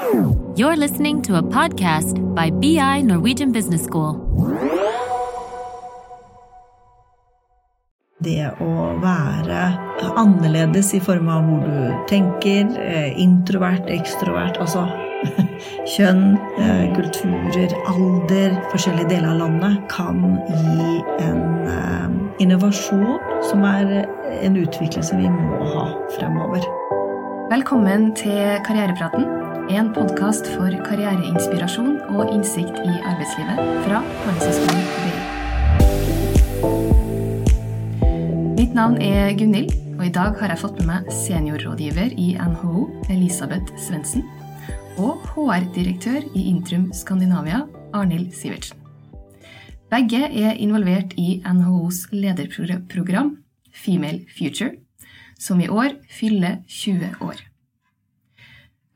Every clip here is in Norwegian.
You're listening to a podcast by BI Norwegian Business School. Det å være annerledes i form av hvor du tenker, eh, introvert, ekstrovert, altså kjønn, eh, kulturer, alder, forskjellige deler av landet, kan gi en eh, innovasjon som er en utvikling som vi må ha fremover. Velkommen til Karrierepraten, en podkast for karriereinspirasjon og innsikt i arbeidslivet fra Handelshøyskolen BI. Mitt navn er Gunhild, og i dag har jeg fått med meg seniorrådgiver i NHO, Elisabeth Svendsen, og HR-direktør i Intrum Skandinavia, Arnhild Sivertsen. Begge er involvert i NHOs lederprogram Female Future, som i år fyller 20 år.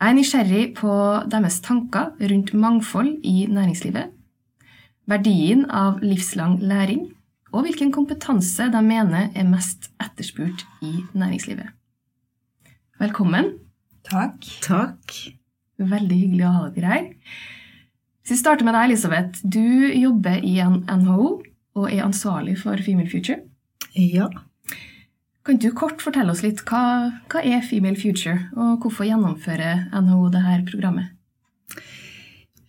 Jeg er nysgjerrig på deres tanker rundt mangfold i næringslivet, verdien av livslang læring, og hvilken kompetanse de mener er mest etterspurt i næringslivet. Velkommen. Takk. Takk. Veldig hyggelig å ha dere her. Så vi starter med deg, Elisabeth. Du jobber i NHO og er ansvarlig for Female Future. Ja. Kan du kort fortelle oss litt hva, hva er Female Future, og hvorfor gjennomfører NHO dette programmet?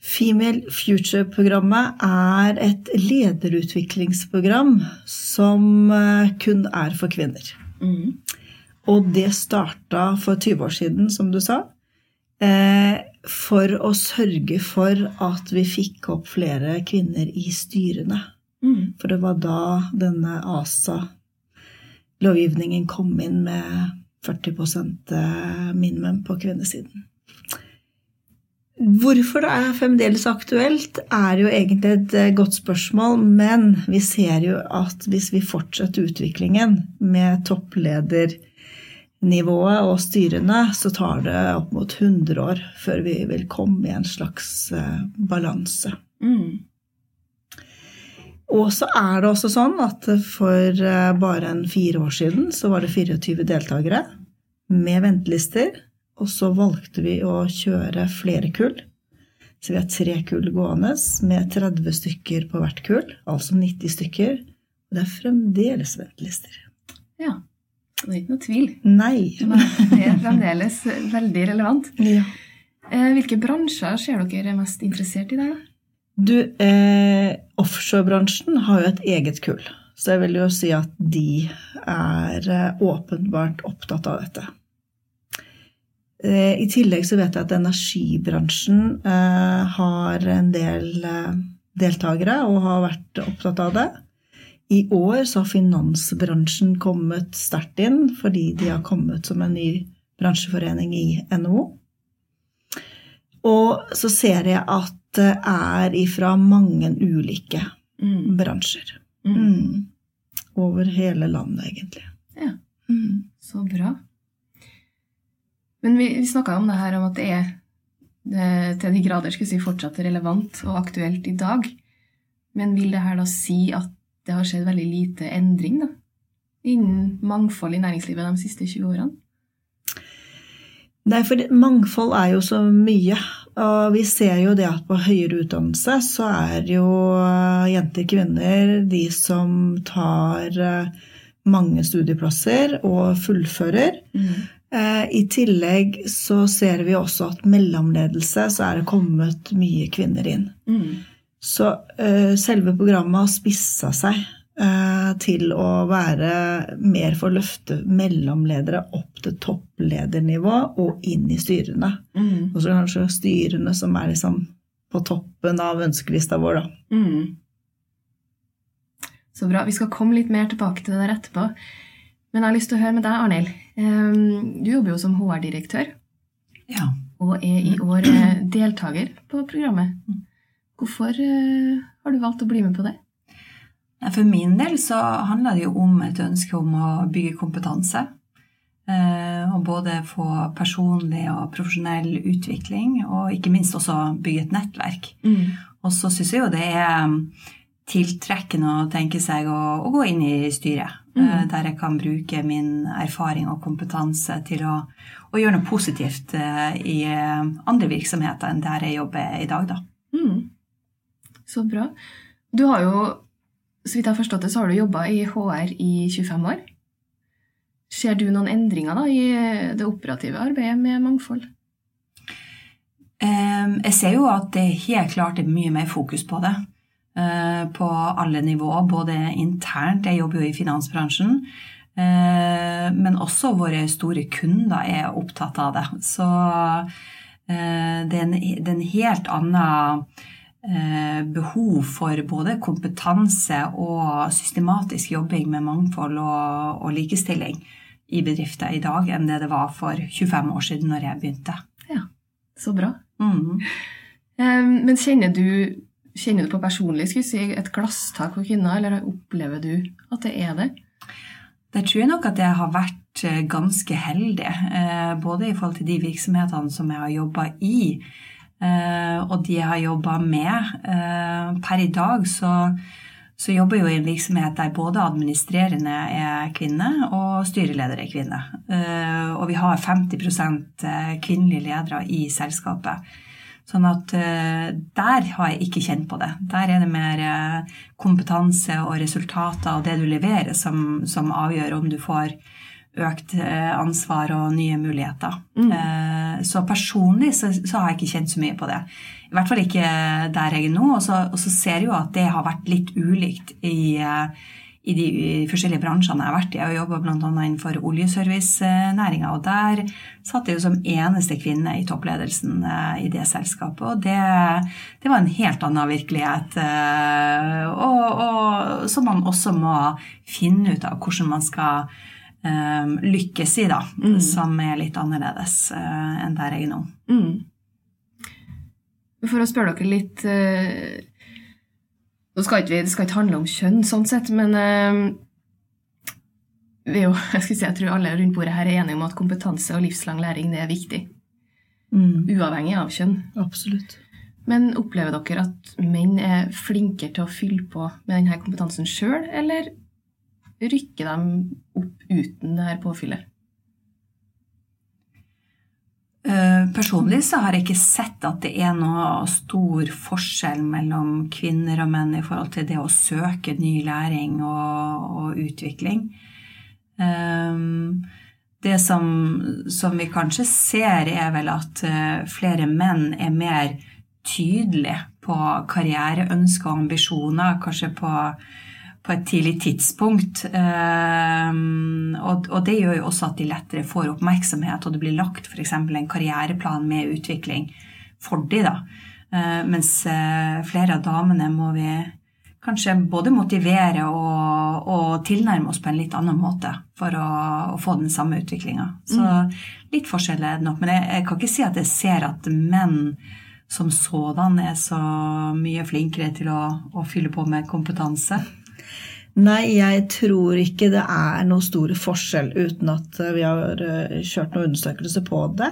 Female Future-programmet er et lederutviklingsprogram som eh, kun er for kvinner. Mm. Og det starta for 20 år siden, som du sa, eh, for å sørge for at vi fikk opp flere kvinner i styrene. Mm. For det var da denne ASA-lovgivningen kom inn med 40% minimum på kvinnesiden. Hvorfor det er fremdeles aktuelt, er jo egentlig et eh, godt spørsmål, men vi ser jo at hvis vi fortsetter utviklingen med toppledernivået og styrene, så tar det opp mot 100 år før vi vil komme i en slags eh, balanse. Mm. Og så er det også sånn at for eh, bare en fire år siden så var det 24 deltakere med ventelister. Og så valgte vi å kjøre flere kull. Så vi har tre kull gående med 30 stykker på hvert kull, altså 90 stykker. Og det er fremdeles ventelister. Ja. Det er ikke noe tvil. Nei. Det er fremdeles veldig relevant. Ja. Eh, Hvilke bransjer ser dere er mest interessert i der, da? Du, eh, offshorebransjen har jo et eget kull. Så jeg vil jo si at de er eh, åpenbart opptatt av dette. Eh, I tillegg så vet jeg at energibransjen eh, har en del deltakere og har vært opptatt av det. I år så har finansbransjen kommet sterkt inn fordi de har kommet som en ny bransjeforening i NHO. Og så ser jeg at det er ifra mange ulike Mm. bransjer. Mm. Mm. Over hele landet, egentlig. Ja. Mm. Så bra. Men vi, vi snakka om det her om at det er det, til de grader skulle si, fortsatt relevant og aktuelt i dag. Men vil det her da si at det har skjedd veldig lite endring da, innen mangfold i næringslivet de siste 20 årene? Nei, for mangfold er jo så mye. Og vi ser jo det at på høyere utdannelse så er jo eh, jenter kvinner de som tar eh, mange studieplasser og fullfører. Mm. I tillegg så ser vi også at mellomledelse så er det kommet mye kvinner inn. Mm. Så eh, selve programmet har spissa seg eh, til å være mer for å løfte mellomledere opp til toppledernivå og inn i styrene. Mm. Og så kanskje styrene som er liksom på toppen av ønskelista vår, da. Mm. Så bra. Vi skal komme litt mer tilbake til det der etterpå. Men jeg har lyst til å høre med deg, Arnhild. Ehm, Du jobber jo som HR-direktør Ja. og er i år eh, deltaker på programmet. Hvorfor eh, har du valgt å bli med på det? For min del så handler det jo om et ønske om å bygge kompetanse. Eh, Og både få personlig og profesjonell utvikling, og ikke minst også bygge et nettverk. Og så syns jeg jo det er tiltrekkende å tenke seg å, å gå inn i styret. Mm. Der jeg kan bruke min erfaring og kompetanse til å, å gjøre noe positivt i andre virksomheter enn der jeg jobber i dag, da. Mm. Så bra. Du har jo, så vidt jeg har forstått det, så har du jobba i HR i 25 år. Ser du noen endringer da, i det operative arbeidet med mangfold? Jeg ser jo at det helt klart er mye mer fokus på det. Eh, på alle nivåer, både internt Jeg jobber jo i finansbransjen. Eh, men også våre store kunder er opptatt av det. Så eh, det er en, helt annen behov for både kompetanse og systematisk jobbing med mangfold og, og likestilling i bedrifter i dag enn det det var for 25 år siden når jeg begynte. Ja, Så bra. Mm. Men kjenner du, kjenner du på personlig si, et glasstak for kvinner, eller opplever du at det er det? Det tror jeg nok at jeg har vært eh, ganske heldig. Eh, både i forhold til de virksomhetene som jeg har jobba i, eh, og de jeg har jobba med. Per i dag så så jobber jo i en virksomhet der både administrerende er kvinne og styreleder er kvinne. Eh, og vi har 50 eh, kvinnelige ledere i selskapet. Sånn at eh, der har jeg ikke kjent på det. Der er det mer kompetanse og resultater og det du leverer, som, som avgjør om du får økt ansvar og nye muligheter. Mm. Så personlig så, så, har jeg ikke kjent så mye på det. I hvert fall ikke der jeg er nå. Og så, ser jeg jo at det har vært litt ulikt i, i de forskjellige bransjene jeg har vært i. Jeg har jobba bl.a. innenfor oljeservicenæringa, og der satt jeg jo som eneste kvinne i toppledelsen eh, i det selskapet. Og det, det var en helt annen virkelighet, eh, og, og, som man også må finne ut av hvordan man skal lykkes i, da. Mm. Som er litt annerledes uh, enn der jeg er nå. Mm. For å spørre dere litt uh, Nå skal ikke, Det skal ikke handle om kjønn, sånn sett, men uh, jo, jeg, si, jeg, tror alle rundt bordet her er enige om at kompetanse og livslang læring det er viktig. Mm. Uavhengig av kjønn. Absolutt. Men opplever dere at menn er flinkere til å fylle på med denne kompetansen sjøl, eller rykker dem opp uten det her påfyllet? Eh, personlig så har jeg ikke sett at det er noe stor forskjell mellom kvinner og menn i forhold til det å søke ny læring og, og utvikling. Um, det som, som, vi kanskje ser, er vel at uh, flere menn er mer tydelige på karriereønsker og ambisjoner, kanskje på på et tidlig tidspunkt. Ehm, og, det gjør jo også at de lettere får oppmerksomhet, og det blir lagt f.eks. en karriereplan med utvikling for de da. Ehm, mens eh, flere av damene må vi kanskje både motivere og, og, tilnærme oss på en litt annen måte for å, å få den samme utviklinga. Så mm. litt forskjell er det nok. Men jeg, jeg, kan ikke si at jeg ser at menn som sådan er så mye flinkere til å, å fylle på med kompetanse. Nei, jeg tror ikke det er noe stor forskjell uten at vi har eh, kjørt noen undersøkelser på det.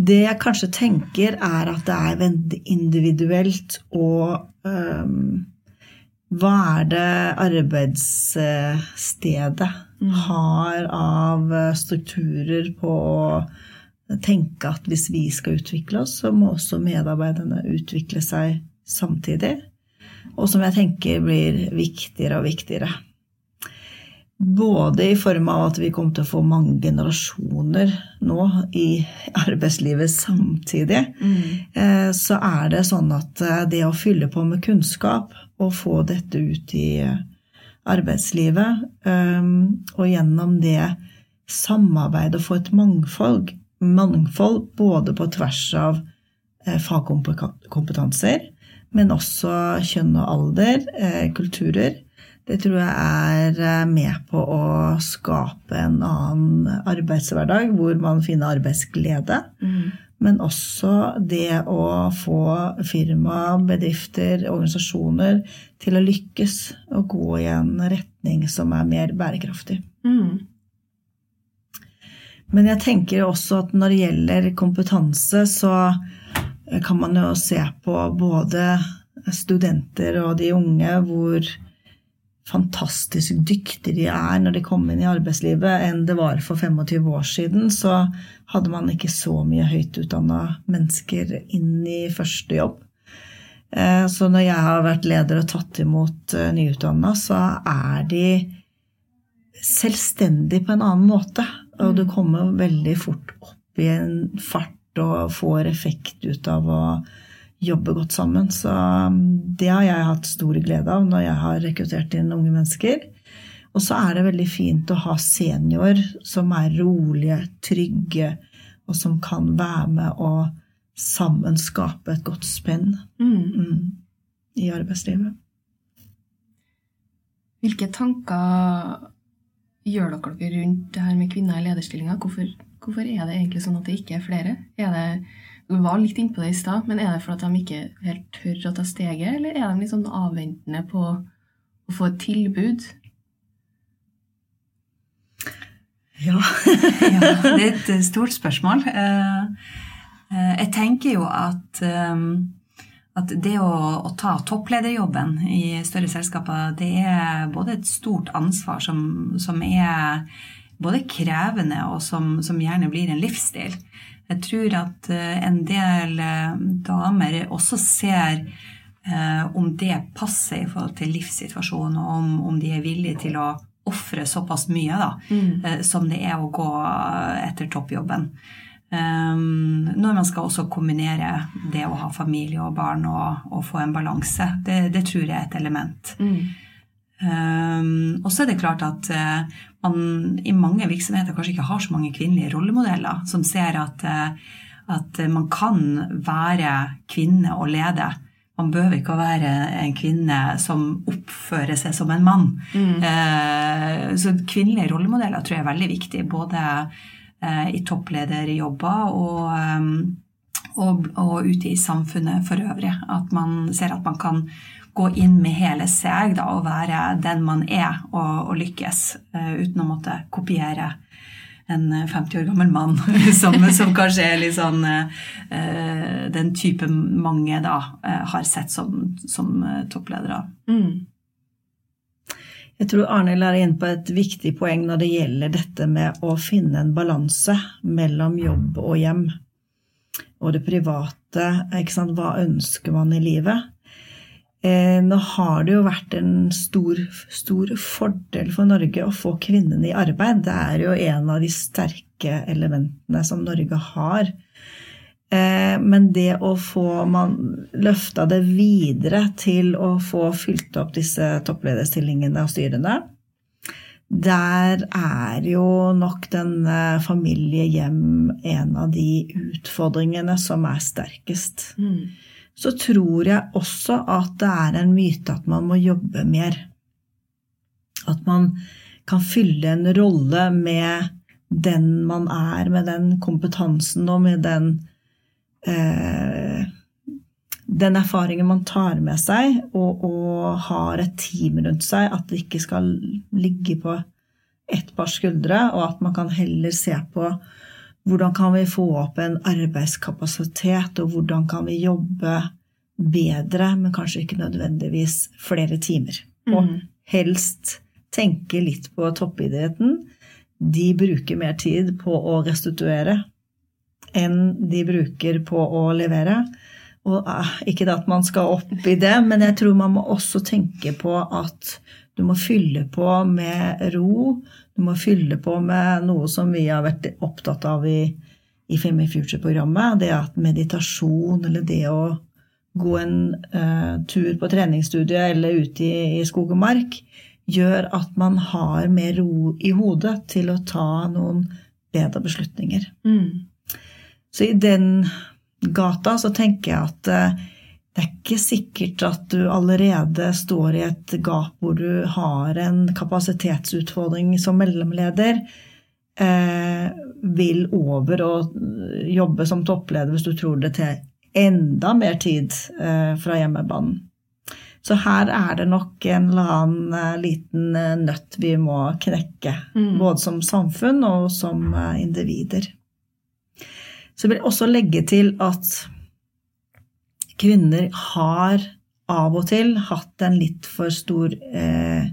Det jeg kanskje tenker, er at det er veldig individuelt og um, Hva er det arbeidsstedet mm. har av strukturer på å tenke at hvis vi skal utvikle oss, så må også medarbeiderne utvikle seg samtidig og som jeg tenker blir viktigere og viktigere. Både i form av at vi kommer til å få mange generasjoner nå i arbeidslivet samtidig. Mm. Eh, så er det sånn at eh, det å fylle på med kunnskap og få dette ut i arbeidslivet, eh, og gjennom det samarbeide og få et mangfold, mangfold både på tvers av fagkompetanser, men også kjønn og alder, eh, kulturer. Det tror jeg er eh, med på å skape en annen arbeidshverdag hvor man finner arbeidsglede. Mm. Men også det å få firma, bedrifter, organisasjoner til å lykkes og gå i en retning som er mer bærekraftig. Mm. Men jeg tenker også at når det gjelder kompetanse, så kan man jo se på både studenter og de unge hvor fantastisk dyktige de er når de kommer inn i arbeidslivet, enn det var for 25 år siden, så hadde man ikke så mye høyt utdanna mennesker inn i første jobb. Eh, så når jeg har vært leder og tatt imot eh, nyutdanna, så er de selvstendige på en annen måte. Og du kommer veldig fort opp i en fart og får effekt ut av å jobbe godt sammen. Så um, det har jeg hatt stor glede av når jeg har rekruttert inn unge mennesker. Og så er det veldig fint å ha senior som er rolige, trygge, og som kan være med og sammen skape et godt spenn mm. Mm, i arbeidslivet. Hvilke tanker gjør dere rundt det her med kvinner i lederstillinger? Hvorfor, hvorfor, er det egentlig sånn at det ikke er flere? Er det, du var litt innpå det i stad, men er det fordi de ikke helt tør å ta steget, eller er de litt sånn avventende på å få et tilbud? Ja. ja det er et stort spørsmål. Eh, eh, jeg tenker jo at eh, at det å, å, ta topplederjobben i større selskaper, det er både et stort ansvar som, som er både krevende og som, som, gjerne blir en livsstil. Jeg tror at eh, en del eh, damer også ser eh, om det passer i forhold til livssituasjonen, og om, om de er villige til å ofre såpass mye da, mm. som det er å gå etter toppjobben. Um, når man skal også kombinere det å ha familie og barn og, og få en balanse. Det, det, tror jeg er et element. Mm. Um, og så er det klart at uh, man i mange virksomheter kanskje ikke har så mange kvinnelige rollemodeller som ser at, uh, at man kan være kvinne og lede. Man behøver ikke å være en kvinne som oppfører seg som en mann. Mm. Uh, så kvinnelige rollemodeller tror jeg er veldig viktig. både i topplederjobber og, um, og, og ute i samfunnet for øvrig. At man ser at man kan gå inn med hele seg da, og være den man er, og, og lykkes uh, uten å måtte kopiere en 50 år gammel mann, som, som kanskje er litt sånn uh, den type mange da uh, har sett som, som toppledere. Mm. Jeg tror Arnhild er inne på et viktig poeng når det gjelder dette med å finne en balanse mellom jobb og hjem. Og det private. Hva ønsker man i livet? Eh, nå har det jo vært en stor, stor, fordel for Norge å få kvinnene i arbeid. Det er jo en av de sterke elementene som Norge har. Eh, men det å få man løfta det videre til å få fylt opp disse topplederstillingene og styrene, der er jo nok den familie-hjem en av de utfordringene som er sterkest. Mm. Så tror jeg også at det er en myte at man må jobbe mer. At man kan fylle en rolle med den man er, med den kompetansen og med den eh, den erfaringen man tar med seg, og, og, har et team rundt seg, at det ikke skal ligge på ett par skuldre, og at man kan heller se på hvordan kan vi få opp en arbeidskapasitet, og hvordan kan vi jobbe bedre, men kanskje ikke nødvendigvis flere timer. Og mm. helst tenke litt på toppidretten. De bruker mer tid på å restituere enn de bruker på å levere. Og eh, ikke at man skal opp i det, men jeg tror man må også tenke på at du må fylle på med ro. Du må fylle på med noe som vi har vært opptatt av i, i Femi Future-programmet. Det at meditasjon eller det å gå en uh, tur på treningsstudiet eller ute i, i, skog og mark gjør at man har mer ro i hodet til å ta noen bedre beslutninger. Mm. Så i den gata så tenker jeg at eh, det er ikke sikkert at du allerede står i et gap hvor du har en kapasitetsutfordring som mellomleder. Eh, vil over og jobbe som toppleder hvis du tror det til enda mer tid eh, fra hjemmebanen. Så her er det nok en eller annen eh, liten eh, nøtt vi må knekke. Mm. Både som samfunn og som eh, individer. Så jeg vil også legge til at kvinner har av og til hatt en litt for stor eh,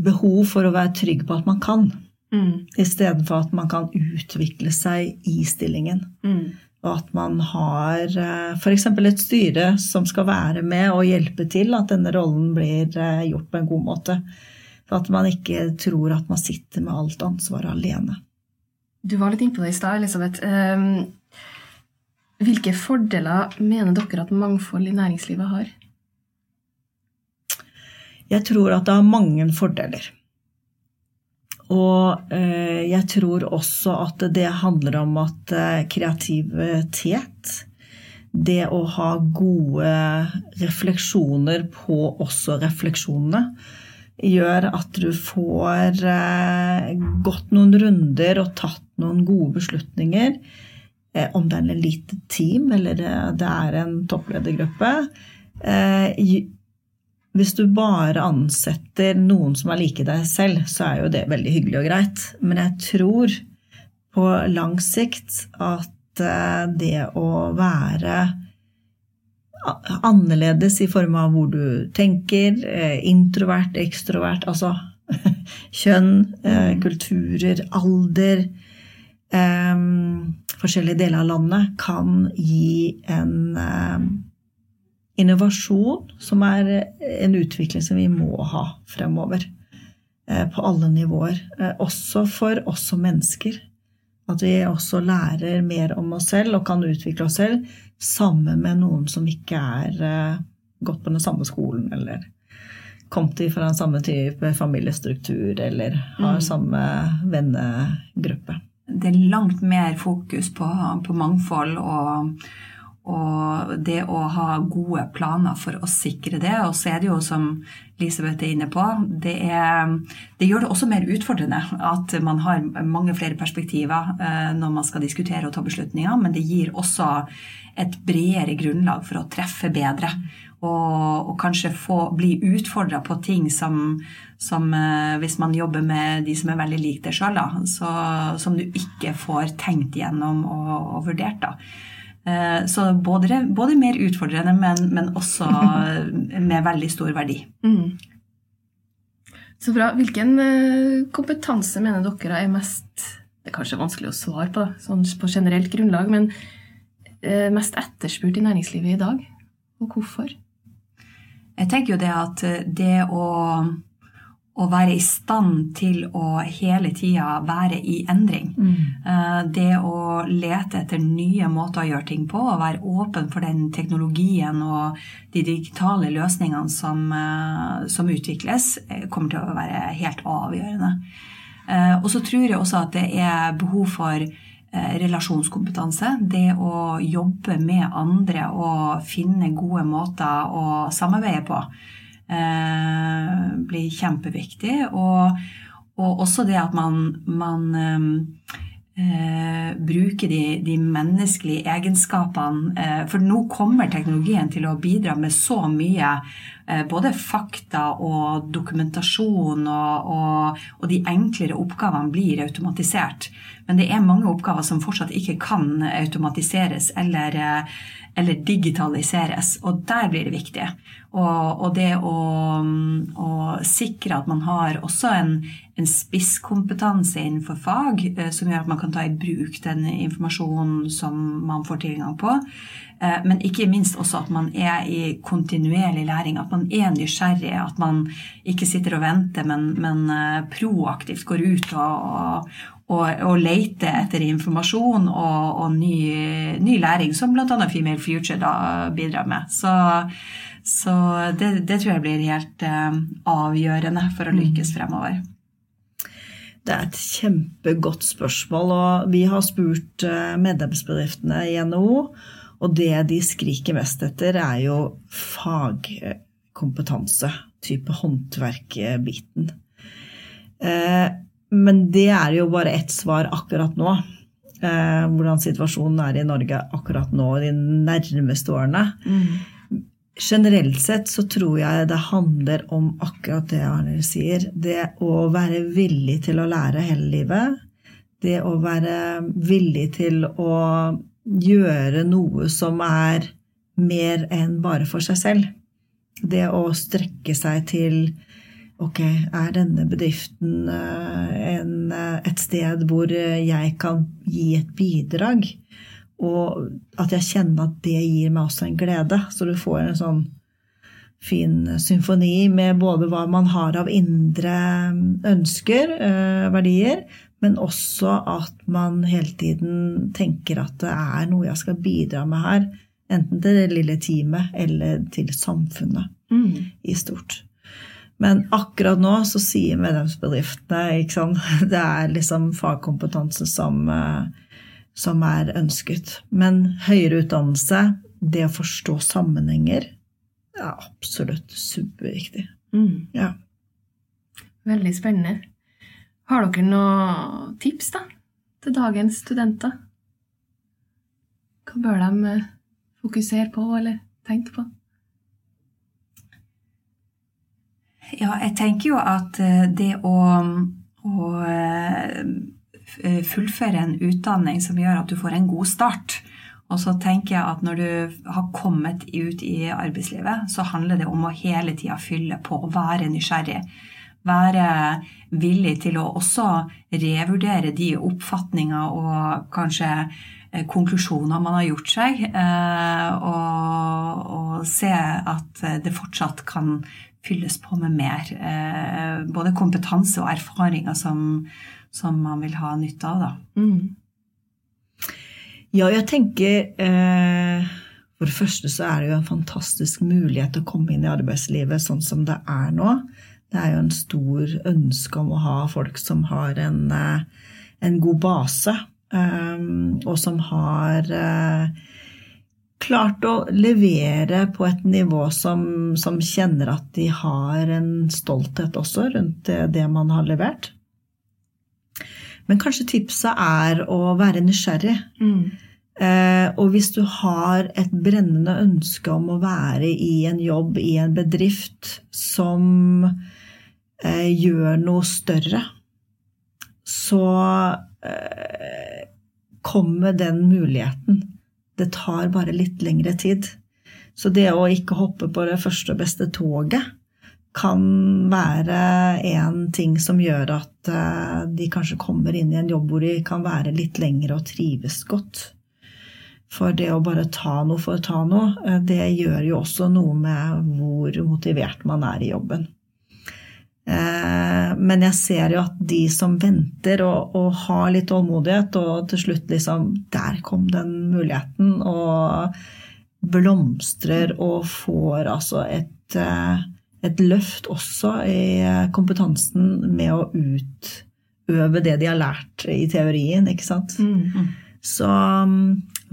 behov for å være trygg på at man kan, Mm. istedenfor at man kan utvikle seg i stillingen. Mm. Og at man har f.eks. et styre som skal være med og hjelpe til at denne rollen blir eh, gjort på en god måte. For at man ikke tror at man sitter med alt ansvaret alene. Du var litt innpå det i stad, Elisabeth. Um, hvilke fordeler mener dere at mangfold i næringslivet har? Jeg tror at det har mange fordeler. Og eh, jeg tror også at det handler om at eh, kreativitet, det å ha gode refleksjoner på også refleksjonene, gjør at du får eh, gått noen runder og tatt noen gode beslutninger. Eh, om det er en lite team eller det, det er en toppledergruppe. Eh, hvis du bare ansetter noen som er like deg selv, så er jo det veldig hyggelig og greit. Men jeg tror på lang sikt at eh, det å være annerledes i form av hvor du tenker, eh, introvert, ekstrovert, altså kjønn, eh, kulturer, alder Forskjellige deler av landet kan gi en innovasjon som er en utvikling som vi må ha fremover. På alle nivåer. Også for oss som mennesker. At vi også lærer mer om oss selv og kan utvikle oss selv sammen med noen som ikke er gått på den samme skolen eller kommet fra den samme type familiestruktur eller har samme vennegruppe. Det er langt mer fokus på, på mangfold og, og det å ha gode planer for å sikre det. Og så er det jo, som Elisabeth er inne på, det, er, det, gjør det også mer utfordrende at man har mange flere perspektiver når man skal diskutere og ta beslutninger, men det gir også et bredere grunnlag for å treffe bedre. Og, og kanskje få, bli utfordra på ting som, som hvis man jobber med de som er veldig like deg sjøl, som du ikke får tenkt gjennom og, og vurdert. da. Så både, både mer utfordrende, men, men, også med veldig stor verdi. Mm. Så bra. Hvilken kompetanse mener dere er mest Det er kanskje vanskelig å svare på sånn på generelt grunnlag, men mest etterspurt i næringslivet i dag, og hvorfor? Jeg tenker jo det at det å, å være i stand til å hele tida være i endring, mm. det å lete etter nye måter å gjøre ting på, og være åpen for den teknologien og de digitale løsningene som, som utvikles, kommer til å være helt avgjørende. Og så tror jeg også at det er behov for relasjonskompetanse. Det å jobbe med andre og finne gode måter å samarbeide på eh, blir kjempeviktig. Og, og, også det at man, man eh, bruker de, de, menneskelige egenskapene. Eh, for nå kommer teknologien til å bidra med så mye. Både fakta og dokumentasjon, og, og, og de enklere oppgavene blir automatisert. Men det er mange oppgaver som fortsatt ikke kan automatiseres eller, eller digitaliseres, og der blir det viktig. Og, og det å, å, sikre at man har også en, en spisskompetanse innenfor fag, som gjør at man kan ta i bruk den informasjonen som man får tilgang på. Men ikke minst også at man er i kontinuerlig læring, at man er nysgjerrig, at man ikke sitter og venter, men, men proaktivt går ut og, og lete etter informasjon og, og ny, ny, læring, som bl.a. Female Future da bidrar med. Så, så det, det, tror jeg blir helt uh, avgjørende for å lykkes fremover. Det er et kjempegodt spørsmål, og vi har spurt medlemsbedriftene i NHO. Og det de skriker mest etter, er jo fagkompetanse. Type håndverkbiten. Men det er jo bare ett svar akkurat nå. Hvordan situasjonen er i Norge akkurat nå de nærmeste årene. Mm. Generelt sett så tror jeg det handler om akkurat det Arne sier. Det å være villig til å lære hele livet. Det å være villig til å gjøre noe som er mer enn bare for seg selv. Det å strekke seg til Ok, er denne bedriften eh, en, eh, et sted hvor jeg kan gi et bidrag? Og at jeg kjenner at det gir meg også en glede. Så du får en sånn fin symfoni med både hva man har av indre ønsker, verdier, men også at man hele tiden tenker at det er noe jeg skal bidra med her. Enten til det lille teamet eller til samfunnet mm. i stort. Men akkurat nå så sier medlemsbedriftene ikke sant? Det er liksom fagkompetanse som, eh, som er ønsket. Men høyere utdannelse, det å forstå sammenhenger, er absolutt superviktig. Mm. Ja. Veldig spennende. Har dere noen tips da, til dagens studenter? Hva bør de fokusere på eller tenke på? Ja, jeg tenker jo at eh, det å, å eh, fullføre en utdanning som gjør at du får en god start, og så tenker jeg at når du har kommet ut i arbeidslivet, så handler det om å hele tida fylle på og være nysgjerrig. Være villig til å også revurdere de oppfatninger og kanskje eh, konklusjoner man har gjort seg, og, og se at det fortsatt kan fylles på med mer. Eh, både kompetanse og erfaringer som, som man vil ha nytte av. Da. Mm. Ja, jeg tenker eh, For det første så er det jo en fantastisk mulighet å komme inn i arbeidslivet sånn som det er nå. Det er jo en stor ønske om å ha folk som har en, eh, en god base, eh, og som har eh, klart å levere på et nivå som, som, kjenner at de har en stolthet også rundt det, man har levert. Men kanskje tipset er å være nysgjerrig. Mm. Eh, og hvis du har et brennende ønske om å være i en jobb i en bedrift som eh, gjør noe større, så eh, kommer den muligheten. Det tar bare litt lengre tid. Så det å ikke hoppe på det første og beste toget kan være en ting som gjør at eh, de kanskje kommer inn i en jobb hvor de kan være litt lengre og trives godt. For det å bare ta noe for å ta noe, eh, det gjør jo også noe med hvor motivert man er i jobben. Eh, men jeg ser jo at de som venter og, og, har litt tålmodighet, og til slutt liksom Der kom den muligheten, og blomstrer og får altså et, eh, et løft også i kompetansen med å utøve det de har lært i teorien, ikke sant. Mm. Så mm,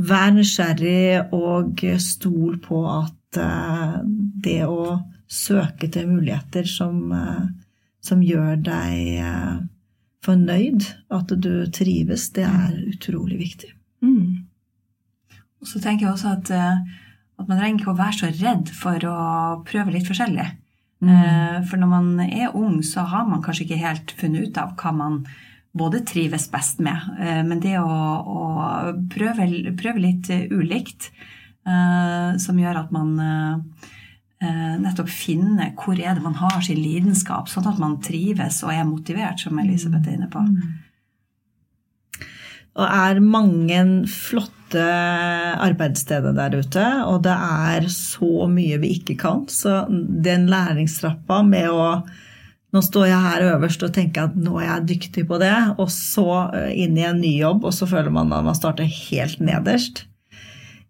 vær nysgjerrig og stol på at eh, det å søke til muligheter som som gjør deg eh, fornøyd, at du trives, det er utrolig viktig. Mm. Og så tenker jeg også at, eh, at man trenger ikke å være så redd for å prøve litt forskjellig. Mm. Eh, for når man er ung, så har man kanskje ikke helt funnet ut av hva man både trives best med. Men det å, å prøve, prøve, litt ulikt, som gjør at man Eh, nettopp finne hvor er det man har sin lidenskap, sånn at man trives og er motivert, som Elisabeth er inne på. Mm. Og er mange flotte arbeidssteder der ute, og det er så mye vi ikke kan. Så den læringstrappa med å Nå står jeg her øverst og tenker at nå er jeg dyktig på det, og så eh, inn i en ny jobb, og så føler man at man starter helt nederst.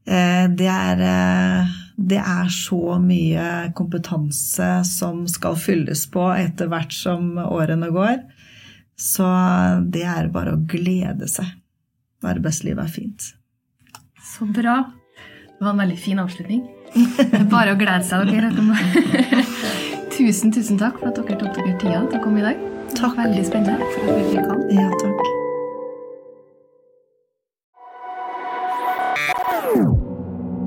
Eh, det er det er så mye kompetanse som skal fylles på etter hvert som årene går. Så det er bare å glede seg. Arbeidslivet er fint. Så bra. Det var en veldig fin avslutning. Bare å glede seg, dere. tusen, tusen takk for at dere tok dere tida til å komme i dag. Takk. Veldig spennende. for at vi kan. Ja, takk.